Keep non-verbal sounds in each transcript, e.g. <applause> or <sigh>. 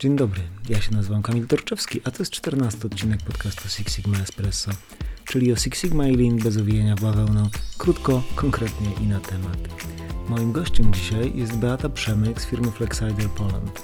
Dzień dobry, ja się nazywam Kamil Torczewski, a to jest 14 odcinek podcastu Six Sigma Espresso, czyli o Six Sigma i Lean bez owijania bawełną, krótko, konkretnie i na temat. Moim gościem dzisiaj jest Beata Przemyk z firmy Flexider Poland.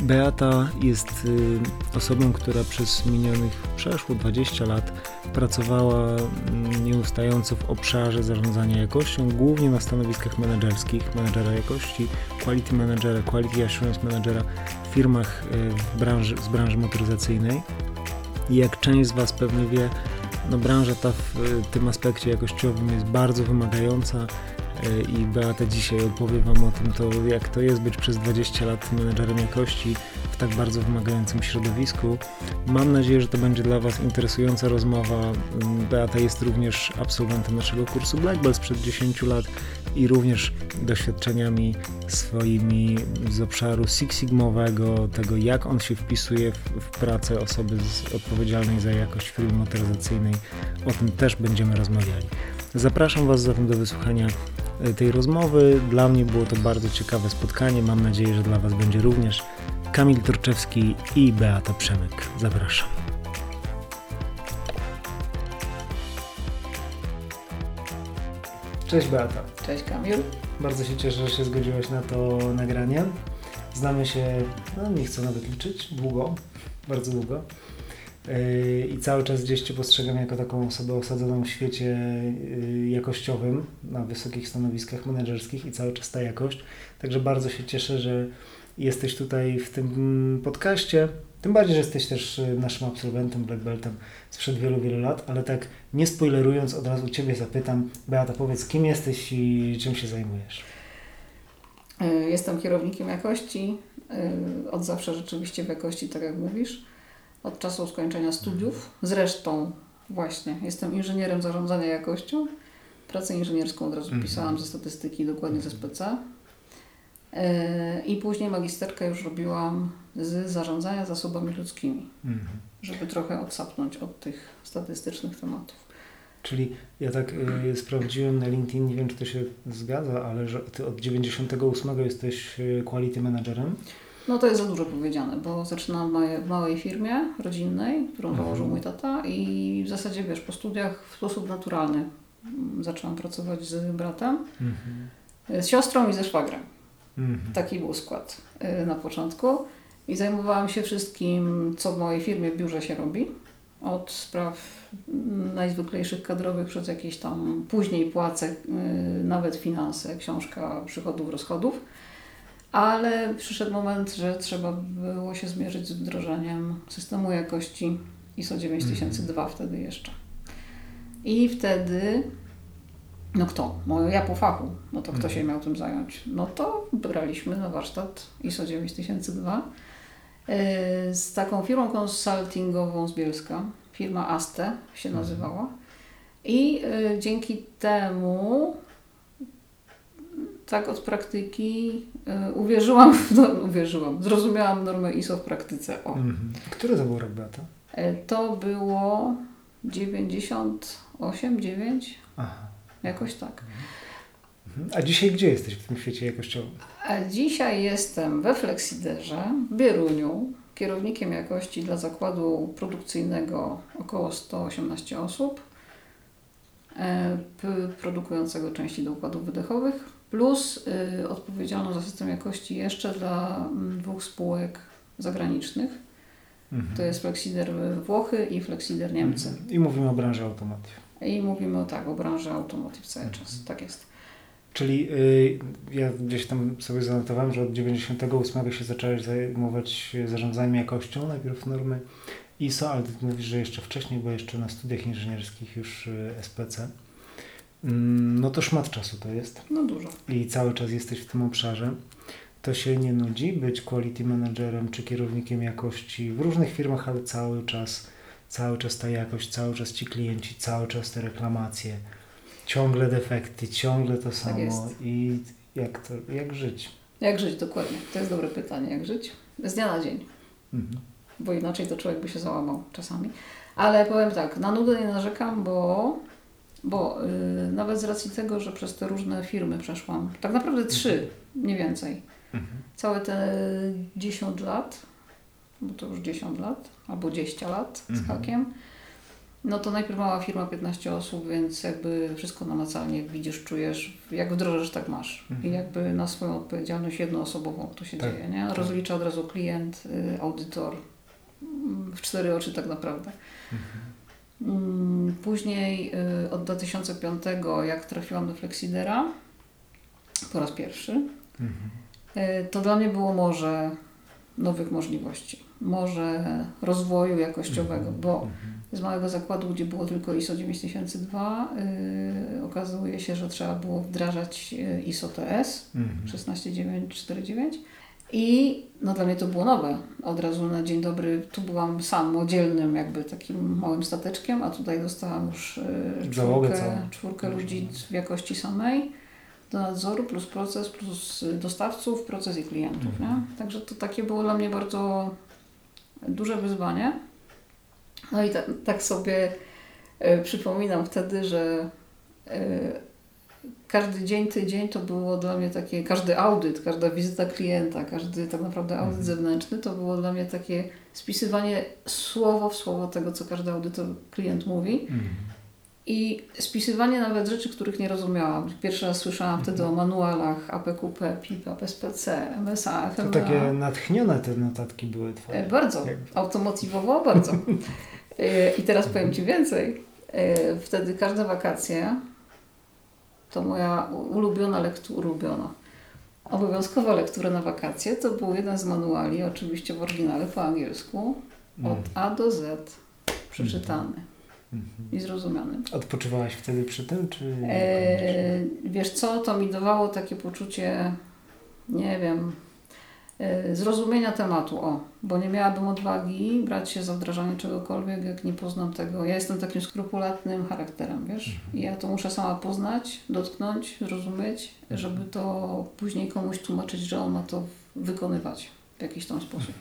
Beata jest y, osobą, która przez minionych przeszło 20 lat pracowała mm, nieustająco w obszarze zarządzania jakością, głównie na stanowiskach menedżerskich, menedżera jakości, quality managera, quality assurance managera w firmach w branży, z branży motoryzacyjnej. I jak część z Was pewnie wie, no branża ta w tym aspekcie jakościowym jest bardzo wymagająca, i Beata dzisiaj opowie Wam o tym, to jak to jest być przez 20 lat menedżerem jakości tak bardzo wymagającym środowisku. Mam nadzieję, że to będzie dla Was interesująca rozmowa. Beata jest również absolwentem naszego kursu Black Belt sprzed 10 lat i również doświadczeniami swoimi z obszaru Six Sigmowego, tego jak on się wpisuje w, w pracę osoby z, odpowiedzialnej za jakość firmy motoryzacyjnej. O tym też będziemy rozmawiali. Zapraszam Was zatem do wysłuchania e, tej rozmowy. Dla mnie było to bardzo ciekawe spotkanie. Mam nadzieję, że dla Was będzie również. Kamil Torczewski i Beata Przemyk. Zapraszam. Cześć Beata. Cześć Kamil. Bardzo się cieszę, że się zgodziłaś na to nagranie. Znamy się, no nie chcę nawet liczyć, długo, bardzo długo. Yy, i cały czas gdzieś Cię postrzegam jako taką osobę osadzoną w świecie yy, jakościowym, na wysokich stanowiskach menedżerskich i cały czas ta jakość. Także bardzo się cieszę, że jesteś tutaj w tym podcaście. Tym bardziej, że jesteś też yy, naszym absolwentem Black Beltem sprzed wielu, wielu lat, ale tak nie spoilerując, od razu Ciebie zapytam. Beata, powiedz, kim jesteś i czym się zajmujesz? Jestem kierownikiem jakości. Od zawsze rzeczywiście w jakości, tak jak mówisz od czasu skończenia studiów. Zresztą właśnie jestem inżynierem zarządzania jakością. Pracę inżynierską od razu mhm. pisałam ze statystyki, dokładnie ze SPC. E, I później magisterkę już robiłam z zarządzania zasobami ludzkimi, mhm. żeby trochę odsapnąć od tych statystycznych tematów. Czyli ja tak y, sprawdziłem na LinkedIn, nie wiem czy to się zgadza, ale że ty od 98 jesteś y, quality managerem. No to jest za dużo powiedziane, bo zaczynam w małej firmie rodzinnej, którą mhm. założył mój tata i w zasadzie wiesz, po studiach w sposób naturalny zaczęłam pracować z bratem, mhm. z siostrą i ze szwagrem. Mhm. Taki był skład y, na początku i zajmowałam się wszystkim, co w mojej firmie w biurze się robi. Od spraw najzwyklejszych kadrowych przez jakieś tam później płace, y, nawet finanse, książka przychodów, rozchodów ale przyszedł moment, że trzeba było się zmierzyć z wdrożeniem systemu jakości ISO 9002 mm. wtedy jeszcze. I wtedy, no kto? No ja po fachu, no to kto mm. się miał tym zająć? No to braliśmy na warsztat ISO 9002 y, z taką firmą konsultingową z Bielska, firma Aste się mhm. nazywała. I y, dzięki temu tak od praktyki y, uwierzyłam, no, uwierzyłam, zrozumiałam normę ISO w praktyce. O. Mhm. Który to był rok Beata? E, to było 98, 9, Aha. Jakoś tak. Mhm. A dzisiaj gdzie jesteś w tym świecie jakościowym? A dzisiaj jestem we Flexiderze, w Bieruniu, kierownikiem jakości dla zakładu produkcyjnego około 118 osób, e, produkującego części do układów wydechowych plus y, odpowiedzialną za system jakości jeszcze dla dwóch spółek zagranicznych. Mhm. To jest Flexider Włochy i Flexider Niemcy. Mhm. I mówimy o branży automotive. I mówimy o, tak, o branży automotive cały mhm. czas. Tak jest. Czyli y, ja gdzieś tam sobie zanotowałem, że od 98 się zaczęłaś zajmować zarządzaniem jakością, najpierw normy ISO, ale ty mówisz, że jeszcze wcześniej, bo jeszcze na studiach inżynierskich już y, SPC. Mm, no to szmat czasu to jest. No dużo. I cały czas jesteś w tym obszarze. To się nie nudzi być quality managerem czy kierownikiem jakości w różnych firmach, ale cały czas, cały czas ta jakość, cały czas ci klienci, cały czas te reklamacje, ciągle defekty, ciągle to tak samo. Tak I jak, to, jak żyć? Jak żyć, dokładnie. To jest dobre pytanie. Jak żyć? Z dnia na dzień. Mhm. Bo inaczej to człowiek by się załamał czasami. Ale powiem tak, na nudę nie narzekam, bo bo y, nawet z racji tego, że przez te różne firmy przeszłam, tak naprawdę trzy, nie więcej. Mhm. Całe te 10 lat bo to już 10 lat albo 10 lat z Mhm. hakiem. No to najpierw mała firma, 15 osób, więc jakby wszystko namacalnie widzisz, czujesz, jak wdrożysz, tak masz. I Mhm. jakby na swoją odpowiedzialność jednoosobową to się Tak, dzieje, nie? tak. Rozlicza od razu klient, y, audytor, mm, w cztery oczy tak naprawdę. Mm, Później y, od 2005, jak trafiłam do Flexidera po raz pierwszy, Mhm. y, to dla mnie było może nowych możliwości, może rozwoju jakościowego, Mhm. bo z małego zakładu, gdzie było tylko ISO 9002, y, okazuje się, że trzeba było wdrażać y, ISO TS Mhm. 16949 i no dla mnie to było nowe. Od razu na dzień dobry tu byłam sam oddzielnym jakby takim małym stateczkiem, a tutaj dostałam już y, Załogę czwórkę, czwórkę ludzi w jakości samej do nadzoru, plus proces, plus dostawców, proces i klientów. Mhm. Nie? Także to takie było dla mnie bardzo duże wyzwanie. No i ta, tak sobie y, przypominam wtedy, że y, każdy dzień, tydzień to było dla mnie takie, każdy audyt, każda wizyta klienta, każdy tak naprawdę audyt Mhm. zewnętrzny to było dla mnie takie spisywanie słowo w słowo tego, co każdy audytor klient mówi Mhm. I spisywanie nawet rzeczy, których nie rozumiałam. Pierwszy raz słyszałam wtedy o manualach APQP, PIP, APSPC, MSA, To FMA. takie natchnione te notatki były E, twoje. Bardzo, Jak- automotywowo bardzo. <laughs> E, I teraz powiem Ci więcej. E, Wtedy każde wakacje to moja ulubiona lektura, ulubiona. Obowiązkowa lektura na wakacje to był jeden z manuali, oczywiście w oryginale po angielsku, od A do Z, przeczytany Mhm. i zrozumiany. Odpoczywałaś wtedy przy tym, czy... E, wiesz co, to mi dawało takie poczucie, nie wiem, e, zrozumienia tematu, o, bo nie miałabym odwagi brać się za wdrażanie czegokolwiek, jak nie poznam tego. Ja jestem takim skrupulatnym charakterem, wiesz, i ja to muszę sama poznać, dotknąć, zrozumieć, żeby to później komuś tłumaczyć, że on ma to wykonywać w jakiś tam sposób.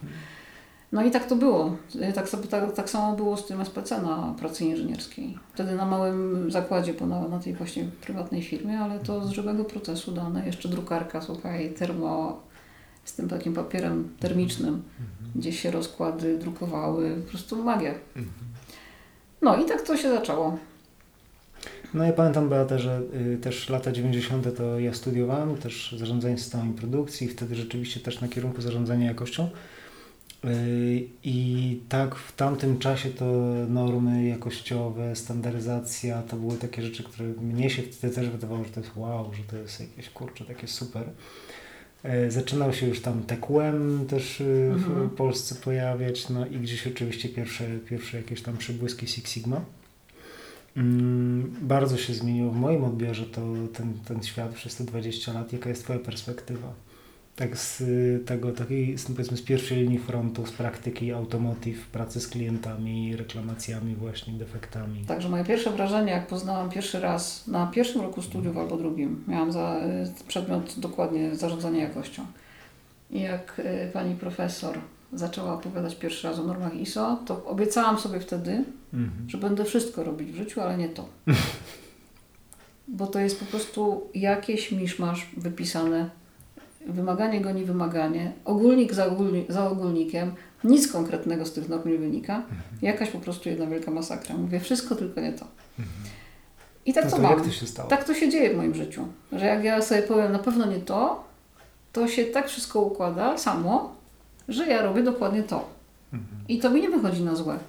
No i tak to było. Tak, sobie, tak, tak samo było z tym SPC na pracy inżynierskiej. Wtedy na małym zakładzie, bo na, na tej właśnie prywatnej firmie, ale to z żywego procesu dane. Jeszcze drukarka, słuchaj, termo, z tym takim papierem termicznym, gdzie się rozkłady drukowały. Po prostu magia. No i tak to się zaczęło. No ja pamiętam Beata, że y, też lata 90. to ja studiowałem też zarządzanie systemami produkcji, wtedy rzeczywiście też na kierunku zarządzania jakością. Y, I tak w tamtym czasie to normy jakościowe, standaryzacja, to były takie rzeczy, które mnie się wtedy też wydawało, że to jest wow, że to jest jakieś kurczę, takie super. Y, Zaczynał się już tam TQM też y, w Mhm. Polsce pojawiać, no i gdzieś oczywiście pierwsze, pierwsze jakieś tam przybłyski Six Sigma. Mm, Bardzo się zmieniło w moim odbiorze to ten, ten świat przez te 20 lat. Jaka jest Twoja perspektywa? Tak z y, tego, takiej, z, powiedzmy z pierwszej linii frontu, z praktyki automotive, pracy z klientami, reklamacjami właśnie, defektami. Także moje pierwsze wrażenie, jak poznałam pierwszy raz na pierwszym roku studiów albo drugim, miałam za y, przedmiot dokładnie zarządzanie jakością. I jak y, pani profesor zaczęła opowiadać pierwszy raz o normach ISO, to obiecałam sobie wtedy, Mhm. że będę wszystko robić w życiu, ale nie to. <laughs> Bo to jest po prostu jakieś miszmasz wypisane. Wymaganie goni wymaganie, ogólnik za, ogólni, za ogólnikiem, nic konkretnego z tych norm nie wynika. Jakaś po prostu jedna wielka masakra. Mówię wszystko, tylko nie to. I tak No to to mam. jak to się stało? Tak to się dzieje w moim życiu. Że jak ja sobie powiem na pewno nie to, to się tak wszystko układa samo, że ja robię dokładnie to. Mhm. I to mi nie wychodzi na złe.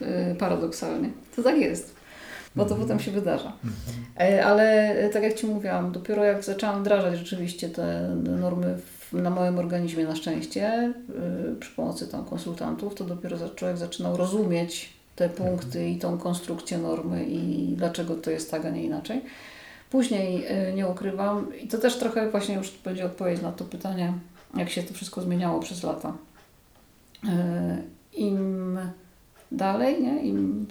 Yy, paradoksalnie. To tak jest. Bo to potem się wydarza. E, Ale e, tak jak Ci mówiłam, dopiero jak zaczęłam wdrażać rzeczywiście te normy w, na małym organizmie na szczęście, yy, przy pomocy tam konsultantów, to dopiero człowiek zaczynał rozumieć te punkty i tą konstrukcję normy i dlaczego to jest tak, a nie inaczej. Później yy, nie ukrywam, i to też trochę właśnie już będzie odpowiedź na to pytanie, jak się to wszystko zmieniało przez lata. Yy, Im dalej, nie? im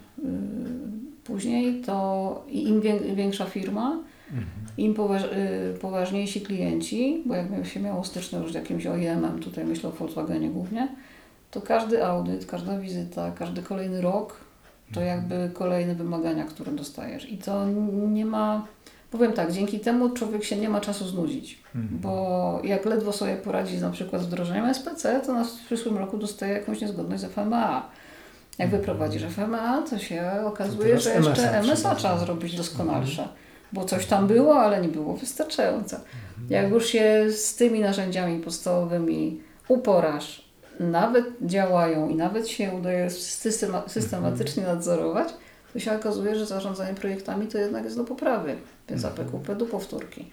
później, to im wię- większa firma, Mhm. im poważ, y, poważniejsi klienci, bo jak się miało styczność z jakimś OEM-em, tutaj myślę o Volkswagenie głównie, to każdy audyt, każda wizyta, każdy kolejny rok to jakby kolejne wymagania, które dostajesz. I to nie ma Powiem tak, dzięki temu człowiek się nie ma czasu znudzić, mhm. bo jak ledwo sobie poradzi na przykład z wdrożeniem SPC, to na w przyszłym roku dostaje jakąś niezgodność z FMA. Jak mhm. wyprowadzisz FMA, to się okazuje, to że jeszcze MSA trzeba zrobić doskonalsze, mhm. bo coś tam było, ale nie było wystarczające. Mhm. Jak już się z tymi narzędziami podstawowymi uporasz, nawet działają i nawet się udaje systematycznie nadzorować, to się okazuje, że zarządzanie projektami to jednak jest do poprawy. Więc mhm. APQP do powtórki.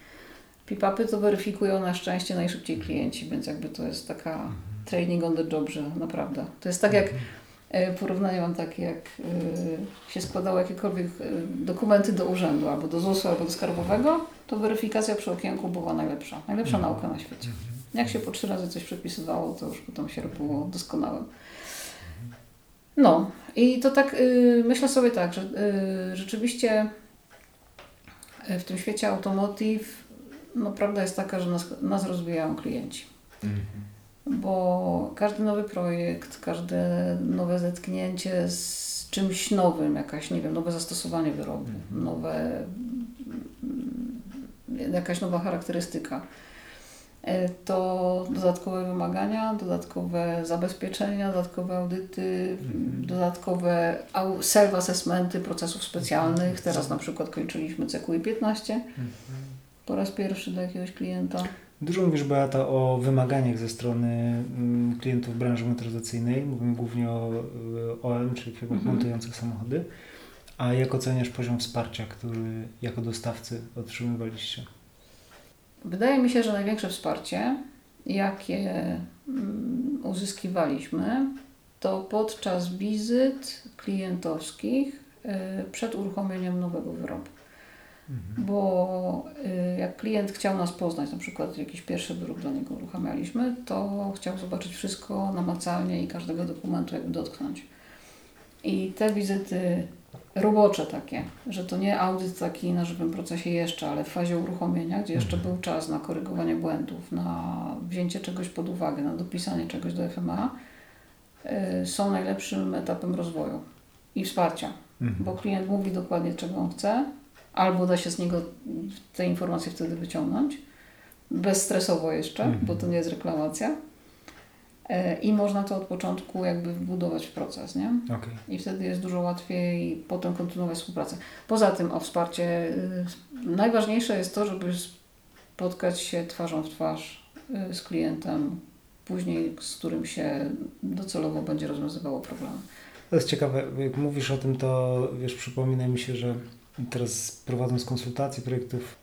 PIPAPy to weryfikują na szczęście najszybciej klienci, więc jakby to jest taka mhm. training on the job, że naprawdę. To jest tak jak mhm. e, porównanie mam takie, jak e, się składało jakiekolwiek e, dokumenty do urzędu, albo do ZUS-u, albo do skarbowego, to weryfikacja przy okienku była najlepsza. Najlepsza nauka na świecie. Jak się po trzy razy coś przepisywało, to już potem się robiło doskonałym. No i to tak, myślę sobie tak, że rzeczywiście w tym świecie automotive no prawda jest taka, że nas, nas rozwijają klienci. Mhm. Bo każdy nowy projekt, każde nowe zetknięcie z czymś nowym, jakaś, nie wiem, nowe zastosowanie wyrobu, mhm. nowe, mm, jakaś nowa charakterystyka E, to dodatkowe wymagania, dodatkowe zabezpieczenia, dodatkowe audyty, mhm. dodatkowe self-assessmenty procesów specjalnych. Mhm. Teraz na przykład kończyliśmy CQI 15 mhm. po raz pierwszy do jakiegoś klienta. Dużo mówisz, Beata, o wymaganiach ze strony mm, klientów branży motoryzacyjnej. Mówimy głównie o OM, czyli firmach mhm. montujących samochody. A jak oceniasz poziom wsparcia, który jako dostawcy otrzymywaliście? Wydaje mi się, że największe wsparcie, jakie mm, uzyskiwaliśmy, to podczas wizyt klientowskich y, przed uruchomieniem nowego wyrobu. Mhm. Bo y, jak klient chciał nas poznać, na przykład jakiś pierwszy wyrób dla niego uruchamialiśmy, to chciał zobaczyć wszystko namacalnie i każdego dokumentu jakby dotknąć. I te wizyty robocze takie, że to nie audyt taki na żywym procesie jeszcze, ale w fazie uruchomienia, gdzie jeszcze mhm. był czas na korygowanie błędów, na wzięcie czegoś pod uwagę, na dopisanie czegoś do FMA, y, są najlepszym etapem rozwoju i wsparcia, mhm. bo klient mówi dokładnie czego on chce, albo da się z niego te informacje wtedy wyciągnąć, bezstresowo jeszcze, mhm. bo to nie jest reklamacja E, I można to od początku jakby wbudować w proces, nie? Okay. I wtedy jest dużo łatwiej potem kontynuować współpracę. Poza tym o wsparcie, y, najważniejsze jest to, żeby spotkać się twarzą w twarz y, z klientem, później z którym się docelowo będzie rozwiązywało problemy. To jest ciekawe, jak mówisz o tym, to wiesz, przypomina mi się, że teraz prowadząc konsultacje projektów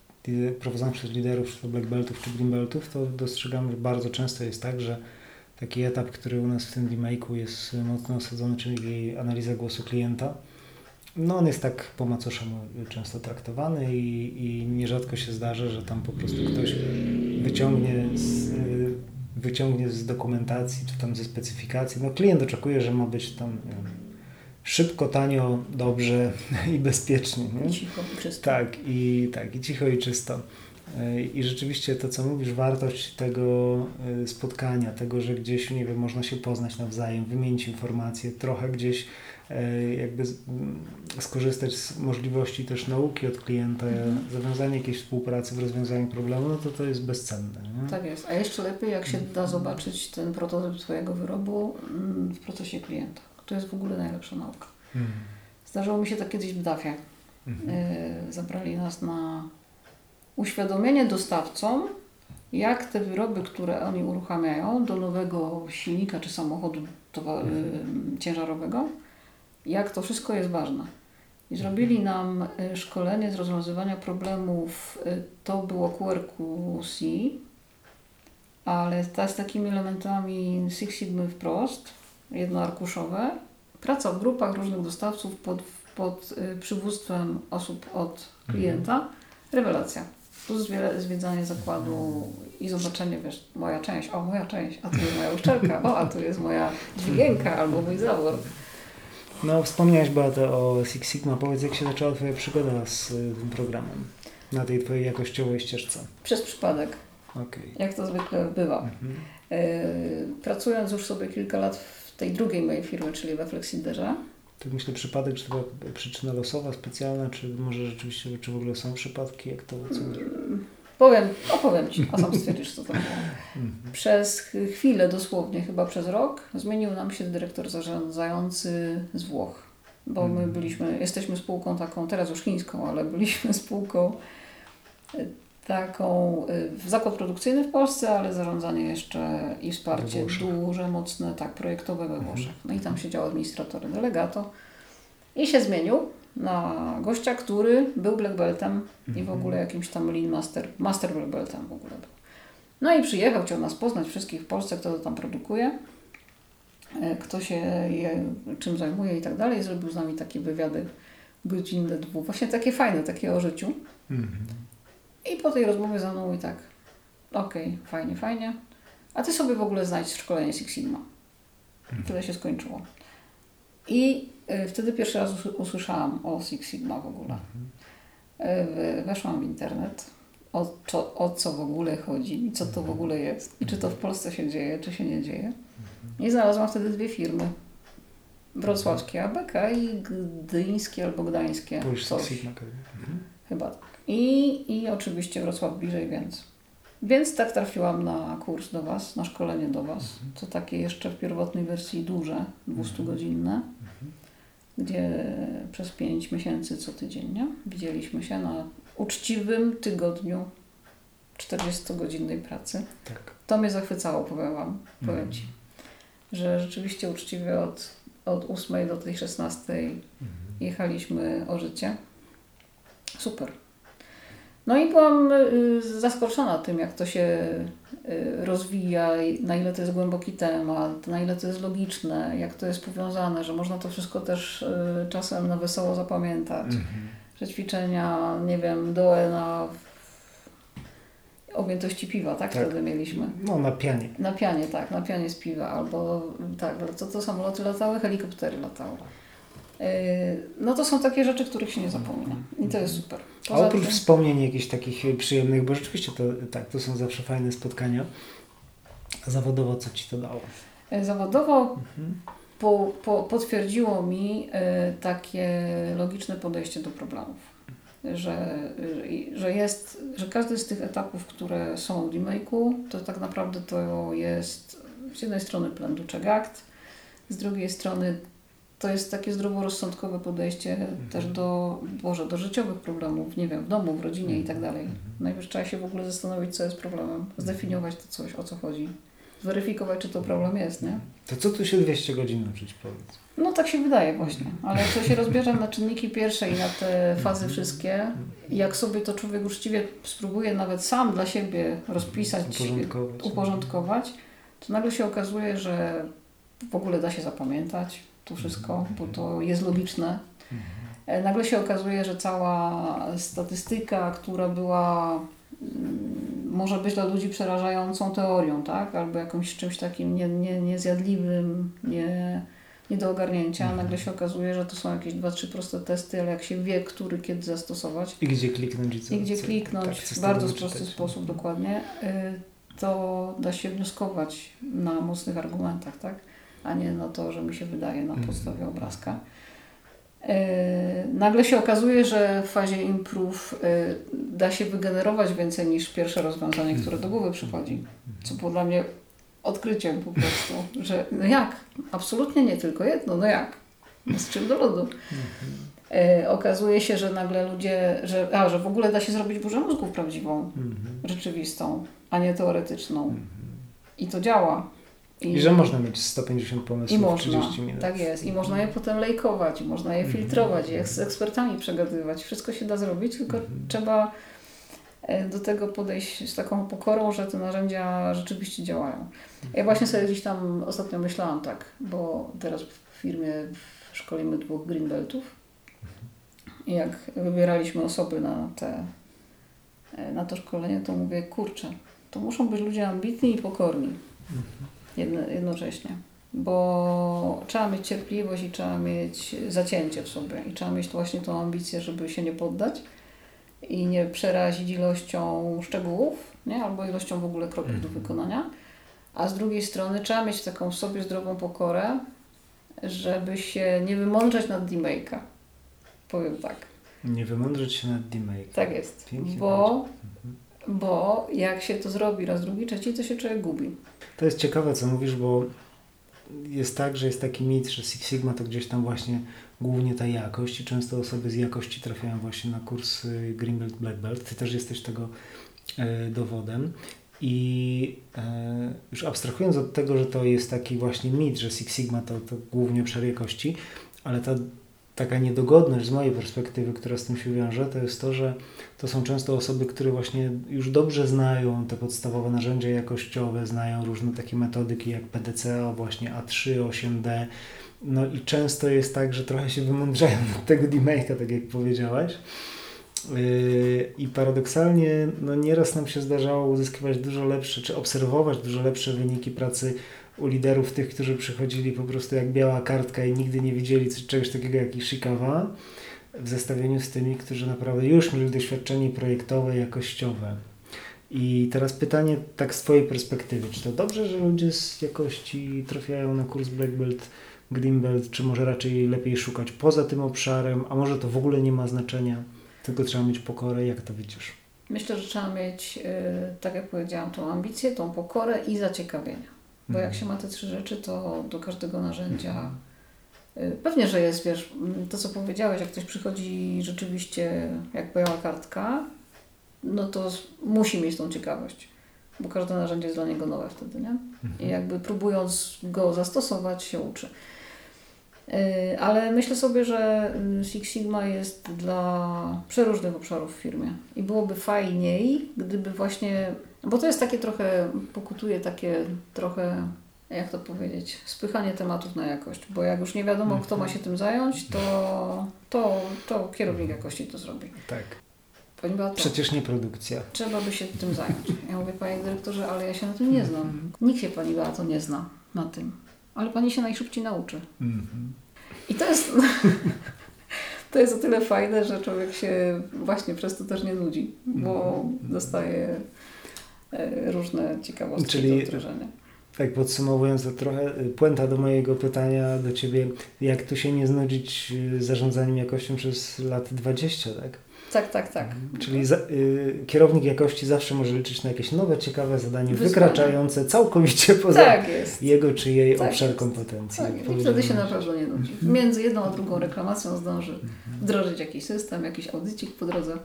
prowadzonych przez liderów, czy to black beltów, czy green beltów, to dostrzegam, że bardzo często jest tak, że taki etap, który u nas w tym remake'u jest mocno osadzony, czyli analiza głosu klienta. No on jest tak po macoszemu często traktowany i, i nierzadko się zdarza, że tam po prostu ktoś wyciągnie z, wyciągnie z dokumentacji czy tam ze specyfikacji. No klient oczekuje, że ma być tam szybko, tanio, dobrze <laughs> i bezpiecznie. Nie? Cicho i czysto. Tak, i tak, i cicho i czysto. I rzeczywiście to, co mówisz, wartość tego e, spotkania, tego, że gdzieś, nie wiem, można się poznać nawzajem, wymienić informacje, trochę gdzieś e, jakby skorzystać z możliwości też nauki od klienta, mhm. zawiązanie jakiejś współpracy w rozwiązaniu problemu, no to to jest bezcenne. Nie? Tak jest. A jeszcze lepiej, jak się da zobaczyć ten prototyp Twojego wyrobu mm, w procesie klienta. To jest w ogóle najlepsza nauka. Mhm. Zdarzyło mi się tak kiedyś w DAF-ie. Mhm. E, zabrali nas na uświadomienie dostawcom, jak te wyroby, które oni uruchamiają do nowego silnika czy samochodu mhm. ciężarowego, jak to wszystko jest ważne. I zrobili nam y, szkolenie z rozwiązywania problemów, y, to było QRQC, ale ta z takimi elementami Six Sigma wprost, jednoarkuszowe, praca w grupach różnych dostawców pod, pod y, przywództwem osób od klienta, mhm. rewelacja plus zwiedzanie zakładu i zobaczenie, wiesz, moja część, o moja część, a tu jest moja uszczelka, o a tu jest moja dźwigienka albo mój zawór. No, wspomniałeś bardzo o Six Sigma. Powiedz, jak się zaczęła Twoja przygoda z y, tym programem na tej Twojej jakościowej ścieżce? Przez przypadek. Okay. Jak to zwykle bywa. Mhm. Y, pracując już sobie kilka lat w tej drugiej mojej firmie, czyli we Flexiderze, Tak myślę, przypadek, czy to była przyczyna losowa, specjalna, czy może rzeczywiście, czy w ogóle są przypadki, jak to oceniasz? Powiem, opowiem Ci, a sam stwierdzisz, co to było. Przez chwilę, dosłownie, chyba przez rok, zmienił nam się dyrektor zarządzający z Włoch. Bo my byliśmy, jesteśmy spółką taką, teraz już chińską, ale byliśmy spółką taką, y, zakład produkcyjny w Polsce, ale zarządzanie jeszcze i wsparcie duże, mocne, tak, projektowe we Włoszech. No i tam siedział administrator delegato i się zmienił na gościa, który był black beltem i w mhm. ogóle jakimś tam lean master, master black beltem w ogóle był. No i przyjechał, chciał nas poznać wszystkich w Polsce, kto to tam produkuje, e, kto się je, czym zajmuje i tak dalej. Zrobił z nami takie wywiady godzinne, dwu, właśnie takie fajne, takie o życiu. Mhm. I po tej rozmowie za mną i tak, okej, okay, fajnie, fajnie. A ty sobie w ogóle znajdź szkolenie Six Sigma. I tyle się skończyło. I y, wtedy pierwszy raz usłyszałam o Six Sigma w ogóle. Y, weszłam w internet, o, co, o co w ogóle chodzi i co to w ogóle jest. I czy to w Polsce się dzieje, czy się nie dzieje. I znalazłam wtedy dwie firmy. Wrocławskie ABK i gdyńskie albo gdańskie. Coś. Chyba tak. I, I oczywiście Wrocław bliżej, więc. Więc tak trafiłam na kurs do Was, na szkolenie do Was. Mhm. To takie jeszcze w pierwotnej wersji duże, 200-godzinne, mhm. gdzie przez 5 miesięcy co tydzień nie? widzieliśmy się na uczciwym tygodniu 40-godzinnej pracy. Tak. To mnie zachwycało, powiem Wam, powiem mhm. Ci, że rzeczywiście uczciwie od, od 8 do tej 16 jechaliśmy o życie. Super. No i byłam y, zaskoczona tym, jak to się y, rozwija, na ile to jest głęboki temat, na ile to jest logiczne, jak to jest powiązane, że można to wszystko też y, czasem na wesoło zapamiętać. Mhm. Że ćwiczenia, nie wiem, doe na objętości piwa, tak? tak? Wtedy mieliśmy. No, na pianie. Na pianie, tak, na pianie z piwa, albo tak, to, to samoloty latały, helikoptery latały. No to są takie rzeczy, których się nie zapomina. I to jest super. Poza A oprócz tym... wspomnień jakichś takich przyjemnych, bo rzeczywiście to tak, to są zawsze fajne spotkania. Zawodowo co Ci to dało? E, zawodowo mhm. po, po, potwierdziło mi y, takie logiczne podejście do problemów. Że, że jest, że każdy z tych etapów, które są w remake'u, to tak naprawdę to jest z jednej strony plan do act, z drugiej strony to jest takie zdroworozsądkowe podejście mhm. też do, Boże, do życiowych problemów, nie wiem, w domu, w rodzinie i tak mhm. dalej. Mhm. Najpierw trzeba się w ogóle zastanowić, co jest problemem, zdefiniować to coś, o co chodzi, zweryfikować, czy to problem jest, nie? To co tu się 200 godzin nauczyć powiedz? No tak się wydaje właśnie, ale jak to się rozbierze na czynniki pierwsze i na te fazy wszystkie, jak sobie to człowiek uczciwie spróbuje nawet sam dla siebie rozpisać, uporządkować, uporządkować to nagle się okazuje, że w ogóle da się zapamiętać, to wszystko, bo to jest logiczne. E, nagle się okazuje, że cała statystyka, która była mm, może być dla ludzi przerażającą teorią, tak? Albo jakimś czymś takim nie, nie, niezjadliwym, nie, nie do ogarnięcia. Mhm. Nagle się okazuje, że to są jakieś dwa, trzy proste testy, ale jak się wie, który kiedy zastosować. I gdzie kliknąć. I, co, I gdzie kliknąć tak, w bardzo prosty sposób, dokładnie. Y, to da się wnioskować na mocnych argumentach, tak? A nie na to, że mi się wydaje na mhm. podstawie obrazka. E, nagle się okazuje, że w fazie improve e, da się wygenerować więcej niż pierwsze rozwiązanie, które do głowy przychodzi. Co było dla mnie odkryciem po prostu, że no jak? Absolutnie nie tylko jedno, no jak? No z czym do lodu? E, okazuje się, że nagle ludzie, że, a, że w ogóle da się zrobić burzę mózgów prawdziwą, rzeczywistą, a nie teoretyczną. I to działa. I, I, że można mieć 150 pomysłów i można, 30 minut. Tak jest. I można je potem lejkować, i można je mhm. filtrować, i z ekspertami przegadywać. Wszystko się da zrobić, tylko mm -hmm. trzeba e, do tego podejść z taką pokorą, że te narzędzia rzeczywiście działają. Ja mhm. właśnie sobie gdzieś tam ostatnio myślałam tak, bo teraz w firmie szkolimy dwóch greenbeltów i jak wybieraliśmy osoby na, te, e, na to szkolenie, to mówię, kurczę, to muszą być ludzie ambitni i pokorni. Mhm jednocześnie. Bo trzeba mieć cierpliwość i trzeba mieć zacięcie w sobie i trzeba mieć właśnie tą ambicję, żeby się nie poddać i nie przerazić ilością szczegółów, nie? albo ilością w ogóle kroków do mhm. wykonania. A z drugiej strony trzeba mieć taką w sobie zdrową pokorę, żeby się nie wymądrzeć nad demake'a. Powiem tak. Nie wymądrzeć się nad demake. Tak jest. Pięknie bo, mhm. Bo jak się to zrobi raz, drugi, trzeci, to się człowiek gubi. To jest ciekawe, co mówisz, bo jest tak, że jest taki mit, że Six Sigma to gdzieś tam właśnie głównie ta jakość i często osoby z jakości trafiają właśnie na kurs Green Belt, Black Belt. Ty też jesteś tego e, dowodem. I e, już abstrahując od tego, że to jest taki właśnie mit, że Six Sigma to, to głównie obszar jakości, ale ta taka niedogodność z mojej perspektywy, która z tym się wiąże, to jest to, że to są często osoby, które właśnie już dobrze znają te podstawowe narzędzia jakościowe, znają różne takie metodyki jak PDCA, właśnie A3, 8D. No i często jest tak, że trochę się wymądrzają <laughs> od tego demake'a, tak jak powiedziałaś. Yy, I paradoksalnie, no nieraz nam się zdarzało uzyskiwać dużo lepsze, czy obserwować dużo lepsze wyniki pracy u liderów tych, którzy przychodzili po prostu jak biała kartka i nigdy nie widzieli czegoś takiego jak Ishikawa w zestawieniu z tymi, którzy naprawdę już mieli doświadczenie projektowe, jakościowe. I teraz pytanie tak z Twojej perspektywy, czy to dobrze, że ludzie z jakości trafiają na kurs Black Belt, Green Belt, czy może raczej lepiej szukać poza tym obszarem, a może to w ogóle nie ma znaczenia, tylko trzeba mieć pokorę, jak to widzisz? Myślę, że trzeba mieć, y, tak jak powiedziałam, tą ambicję, tą pokorę i zaciekawienie. Bo jak mhm. się ma te trzy rzeczy, to do każdego narzędzia y, pewnie, że jest, wiesz, to co powiedziałeś, jak ktoś przychodzi rzeczywiście jak biała kartka, no to musi mieć tą ciekawość, bo każde narzędzie jest dla niego nowe wtedy, nie? I mhm. jakby próbując go zastosować się uczy. Y, ale myślę sobie, że y, Six Sigma jest dla przeróżnych obszarów w firmie i byłoby fajniej, gdyby właśnie bo to jest takie trochę, pokutuje takie trochę, jak to powiedzieć, spychanie tematów na jakość. Bo jak już nie wiadomo, kto ma się tym zająć, to, to, to kierownik jakości to zrobi. Tak. Przecież nie produkcja. Trzeba by się tym zająć. Ja mówię, panie dyrektorze, ale ja się na tym nie znam. Nikt się pani Beato nie zna na tym. Ale pani się najszybciej nauczy. Mhm. I to jest... <laughs> to jest o tyle fajne, że człowiek się właśnie przez to też nie nudzi, bo mhm. dostaje różne ciekawostki Czyli... do wdrożenia. Tak podsumowując to trochę, y, puenta do mojego pytania do Ciebie, jak tu się nie znudzić y, zarządzaniem jakością przez lat 20, tak? Tak, tak, tak. Mhm. Czyli za, y, kierownik jakości zawsze może liczyć na jakieś nowe, ciekawe zadanie, Wyzwanie. wykraczające całkowicie <laughs> poza tak jego czy jej tak obszar jest. kompetencji. Tak, i wtedy się na pewno nie nudzi. Mhm. Między jedną a drugą reklamacją zdąży mhm. wdrożyć jakiś system, jakiś audycik po drodze.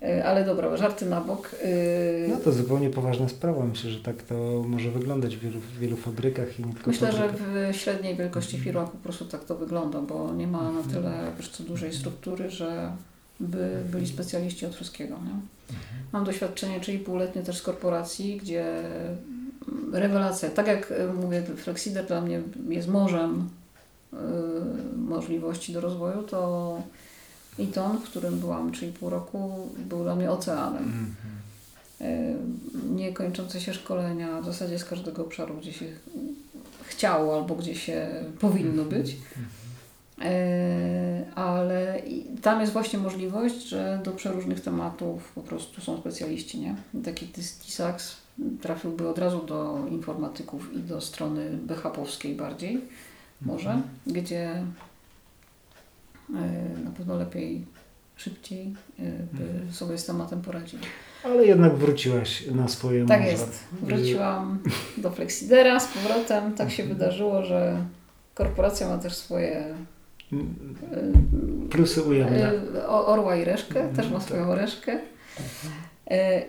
Mhm. E, ale dobra, żarty na bok. E, no to zupełnie poważna sprawa. Myślę, że tak to może wyglądać w wielu, w wielu fabrykach i nie tylko Myślę, że w średniej wielkości firmach po prostu tak to wygląda, bo nie ma na tyle wiesz, co dużej struktury, że by byli specjaliści od wszystkiego. Nie? Mam doświadczenie 3,5-letnie też z korporacji, gdzie rewelacja, tak jak e, mówię, Flexider dla mnie jest morzem możliwości do rozwoju, to i ton, w którym byłam 3,5 roku, był dla mnie oceanem. Mm -hmm. Niekończące się szkolenia w zasadzie z każdego obszaru, gdzie się chciało albo gdzie się powinno mhm. być. E, ale tam jest właśnie możliwość, że do przeróżnych tematów po prostu są specjaliści, nie? Taki TISAX trafiłby od razu do informatyków i do strony BHP-owskiej bardziej, może, mhm. gdzie E, na pewno lepiej, szybciej e, by mhm. sobie z tematem poradzili. Ale jednak wróciłaś na swoje Tak morze. jest. Wróciłam do Flexidera z powrotem. Tak się mhm. wydarzyło, że korporacja ma też swoje e, plusy ujemne. Orła i reszkę, mm, też ma swoją tak. reszkę.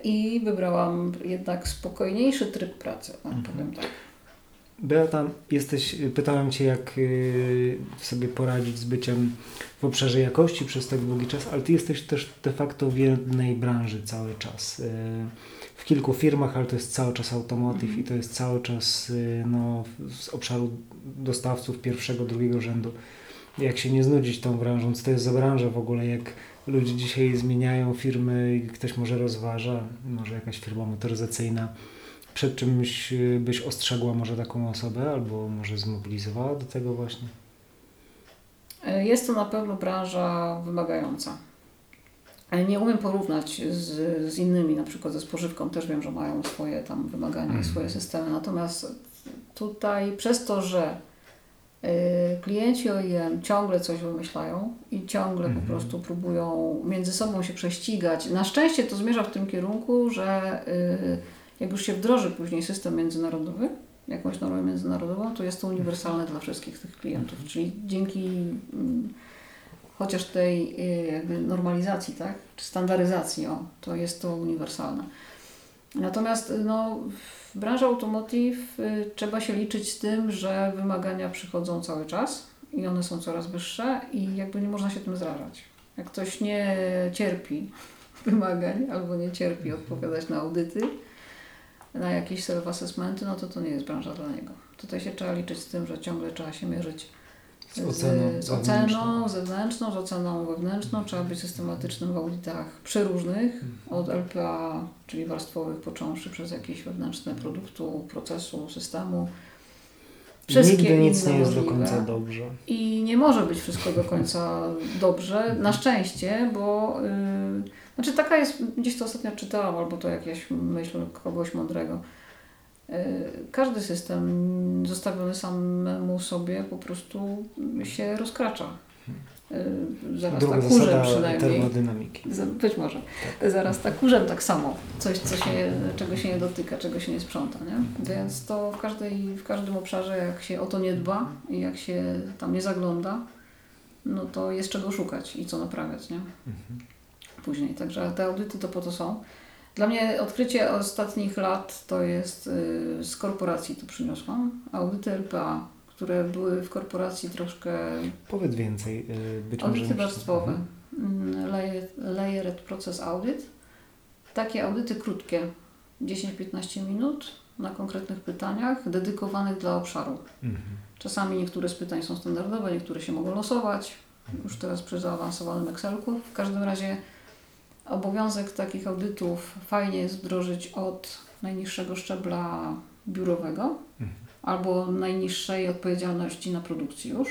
I wybrałam jednak spokojniejszy tryb pracy, mhm. powiem tak. Beata, jesteś, pytałem Cię, jak y, sobie poradzić z byciem w obszarze jakości przez tak długi czas, ale Ty jesteś też de facto w jednej branży cały czas. Y, w kilku firmach, ale to jest cały czas automotive mm. i to jest cały czas y, no, z obszaru dostawców pierwszego, drugiego rzędu. Jak się nie znudzić tą branżą, co to jest za branża w ogóle, jak ludzie dzisiaj zmieniają firmy i ktoś może rozważa, może jakaś firma motoryzacyjna, przed czymś y, byś ostrzegła może taką osobę albo może zmobilizowała do tego właśnie? Jest to na pewno branża wymagająca. Ale nie umiem porównać z, z innymi, na przykład ze spożywką też wiem, że mają swoje tam wymagania i swoje mhm. systemy. Natomiast tutaj przez to, że Y, klienci OEM ciągle coś wymyślają i ciągle Mhm. po prostu próbują między sobą się prześcigać. Na szczęście to zmierza w tym kierunku, że y, jak już się wdroży później system międzynarodowy, jakąś normę międzynarodową, to jest to uniwersalne dla wszystkich tych klientów. Czyli dzięki mm, chociaż tej y, jakby normalizacji, tak, czy standaryzacji, o, to jest to uniwersalne. Natomiast no, w branży automotive y, trzeba się liczyć z tym, że wymagania przychodzą cały czas i one są coraz wyższe i jakby nie można się tym zrażać. Jak ktoś nie cierpi wymagań albo nie cierpi odpowiadać na audyty, na jakieś self-assessmenty, no to to nie jest branża dla niego. Tutaj się trzeba liczyć z tym, że ciągle trzeba się mierzyć Z oceną z oceną zewnętrzną, z oceną wewnętrzną. Trzeba być systematycznym w audytach przeróżnych, Mhm. od LPA, czyli warstwowych, począwszy przez jakieś wewnętrzne produktu, procesu, systemu. Wszystkie Nigdy nic nie jest do możliwe. końca dobrze. I nie może być wszystko do końca dobrze, na szczęście, bo yy, znaczy taka jest, gdzieś to ostatnio czytałam, albo to jakaś myśl kogoś mądrego. Yy, każdy system zostawiony samemu sobie po prostu się rozkracza. Yy, zaraz Druga tak kurzem przynajmniej. termodynamiki. Być może. Zaraz tak kurzem tak samo. Coś, co się, czego się nie dotyka, czego się nie sprząta. Nie? Więc to w, każdej, w każdym obszarze, jak się o to nie dba i jak się tam nie zagląda, no to jest czego szukać i co naprawiać. Nie? Mhm. Później. Także te audyty to po to są. Dla mnie odkrycie ostatnich lat to jest y, z korporacji to przyniosłam. Audyty LPA, które były w korporacji troszkę Powiedz więcej. y, Być może Audyty warstwowe. Mhm. Mm, layer- Layered Process Audit. Takie audyty krótkie, 10-15 minut na konkretnych pytaniach, dedykowanych dla obszaru. Mhm. Czasami niektóre z pytań są standardowe, niektóre się mogą losować, już teraz przy zaawansowanym Excelku. W każdym razie obowiązek takich audytów fajnie jest wdrożyć od najniższego szczebla biurowego Mhm. albo najniższej odpowiedzialności na produkcji już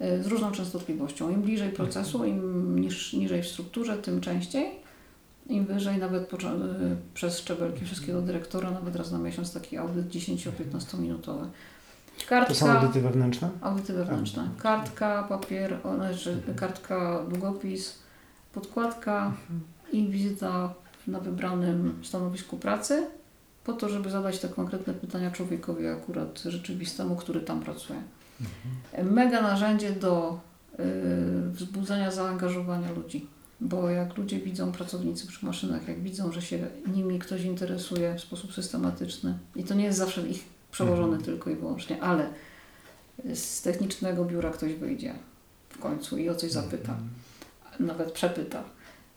y, z różną częstotliwością. Im bliżej procesu, im niż, niżej w strukturze, tym częściej. Im wyżej, nawet poczo- y, przez szczebelki wszystkiego dyrektora, nawet raz na miesiąc taki audyt 10-15 minutowy. Kartka, To są audyty wewnętrzne? audyty wewnętrzne. Kartka, papier, znaczy kartka, długopis, podkładka i wizyta na wybranym stanowisku pracy po to, żeby zadać te konkretne pytania człowiekowi akurat rzeczywistemu, który tam pracuje. Mega narzędzie do y, wzbudzania zaangażowania ludzi. Bo jak ludzie widzą, pracownicy przy maszynach, jak widzą, że się nimi ktoś interesuje w sposób systematyczny i to nie jest zawsze ich przełożony Mhm. tylko i wyłącznie, ale z technicznego biura ktoś wyjdzie w końcu i o coś zapyta, Mhm. Nawet przepyta.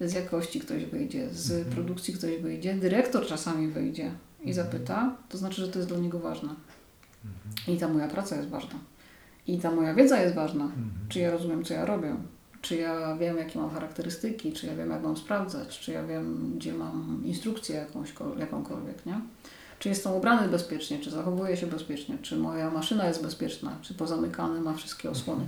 Z jakości ktoś wyjdzie, z Mhm. produkcji ktoś wyjdzie, dyrektor czasami wyjdzie i zapyta, to znaczy, że to jest dla niego ważne. Mhm. I ta moja praca jest ważna. I ta moja wiedza jest ważna. Mhm. Czy ja rozumiem, co ja robię? Czy ja wiem, jakie mam charakterystyki? Czy ja wiem, jak mam sprawdzać? Czy ja wiem, gdzie mam instrukcję jakąś, jakąkolwiek, nie? Czy jestem ubrany bezpiecznie? Czy zachowuję się bezpiecznie? Czy moja maszyna jest bezpieczna? Czy pozamykane ma wszystkie osłony?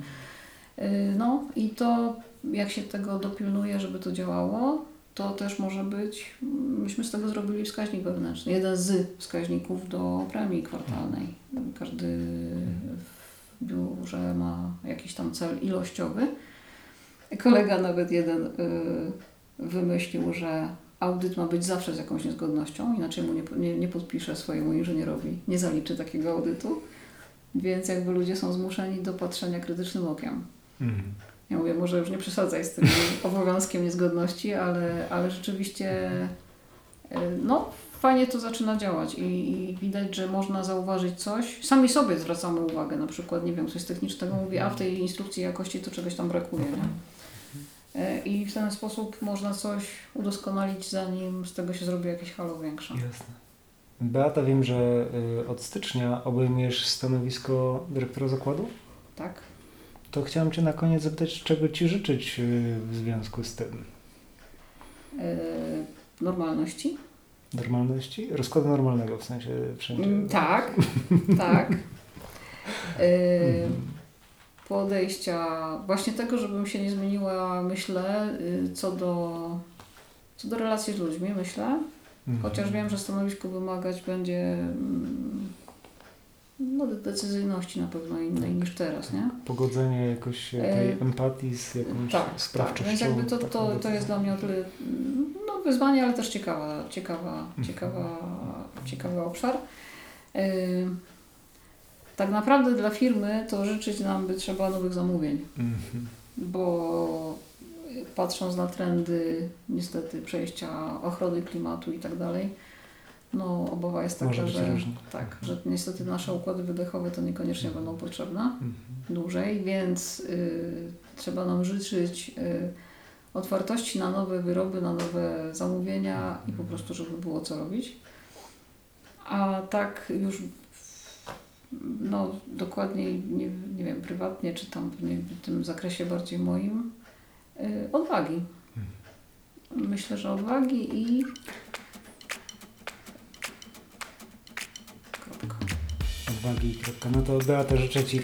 Yy, No i to, jak się tego dopilnuje, żeby to działało, to też może być, myśmy z tego zrobili wskaźnik wewnętrzny. Jeden z wskaźników do premii kwartalnej. Każdy w biurze ma jakiś tam cel ilościowy. Kolega nawet jeden y, wymyślił, że audyt ma być zawsze z jakąś niezgodnością, inaczej mu nie, nie, nie podpisze swojemu inżynierowi, nie zaliczy takiego audytu. Więc jakby ludzie są zmuszeni do patrzenia krytycznym okiem. Mhm. Ja mówię, może już nie przesadzaj z tym <laughs> obowiązkiem niezgodności, ale, ale rzeczywiście y, no, fajnie to zaczyna działać i, i widać, że można zauważyć coś. Sami sobie zwracamy uwagę, na przykład, nie wiem, coś technicznego mówię, a w tej instrukcji jakości to czegoś tam brakuje, nie? Y, I w ten sposób można coś udoskonalić, zanim z tego się zrobi jakieś halo większe. Jasne. Beata, wiem, że y, od stycznia obejmujesz stanowisko dyrektora zakładu. Tak? To chciałam Cię na koniec zapytać, czego Ci życzyć y, w związku z tym? Y, normalności. Normalności? Rozkładu normalnego w sensie wszędzie. Mm, tak, tak. Y, Mhm. podejścia, właśnie tego, żebym się nie zmieniła, myślę, y, co do, co do relacji z ludźmi, myślę. Mhm. Chociaż wiem, że stanowisko wymagać będzie mm, no, decyzyjności na pewno innej niż teraz, nie? Pogodzenie jakoś tej E, empatii z jakąś Tak, sprawczością. tak. Więc jakby to, to, to jest dla mnie o tyle no, wyzwanie, ale też ciekawa, ciekawa, Mhm. ciekawa, ciekawy obszar. Yy, tak naprawdę dla firmy to życzyć nam by trzeba nowych zamówień, Mhm. bo patrząc na trendy niestety przejścia ochrony klimatu i tak dalej, no obawa jest taka, że różnie. tak, że niestety nasze układy wydechowe to niekoniecznie będą potrzebne Mhm. dłużej, więc y, trzeba nam życzyć y, otwartości na nowe wyroby, na nowe zamówienia i po prostu, żeby było co robić. A tak już no, dokładniej, nie, nie wiem, prywatnie, czy tam w tym zakresie bardziej moim, y, odwagi. Myślę, że odwagi i Odwagi i kropka. No to Beata, życzę Ci.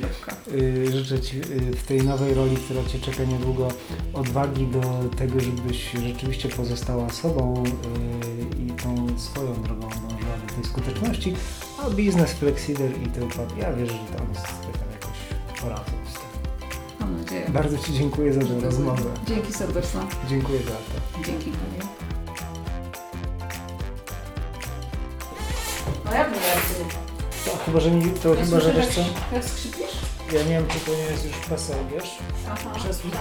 Y, życzę Ci y, w tej nowej roli, która Cię czeka niedługo, odwagi do tego, żebyś rzeczywiście pozostała sobą y, i tą swoją drogą dążyła do tej skuteczności, a biznes Flexider i układ, ja wierzę, że tam sobie tam jakoś poradzą z tym. Mam nadzieję. Bardzo Ci dziękuję za tę rozmowę. Dzięki serdeczne. Dziękuję Beata. Dzięki chyba, że, mi, to chyba, że wiesz co, Jak skrzypisz? ja nie wiem, czy to nie jest już PESEL, wiesz? Aha. Krzesło.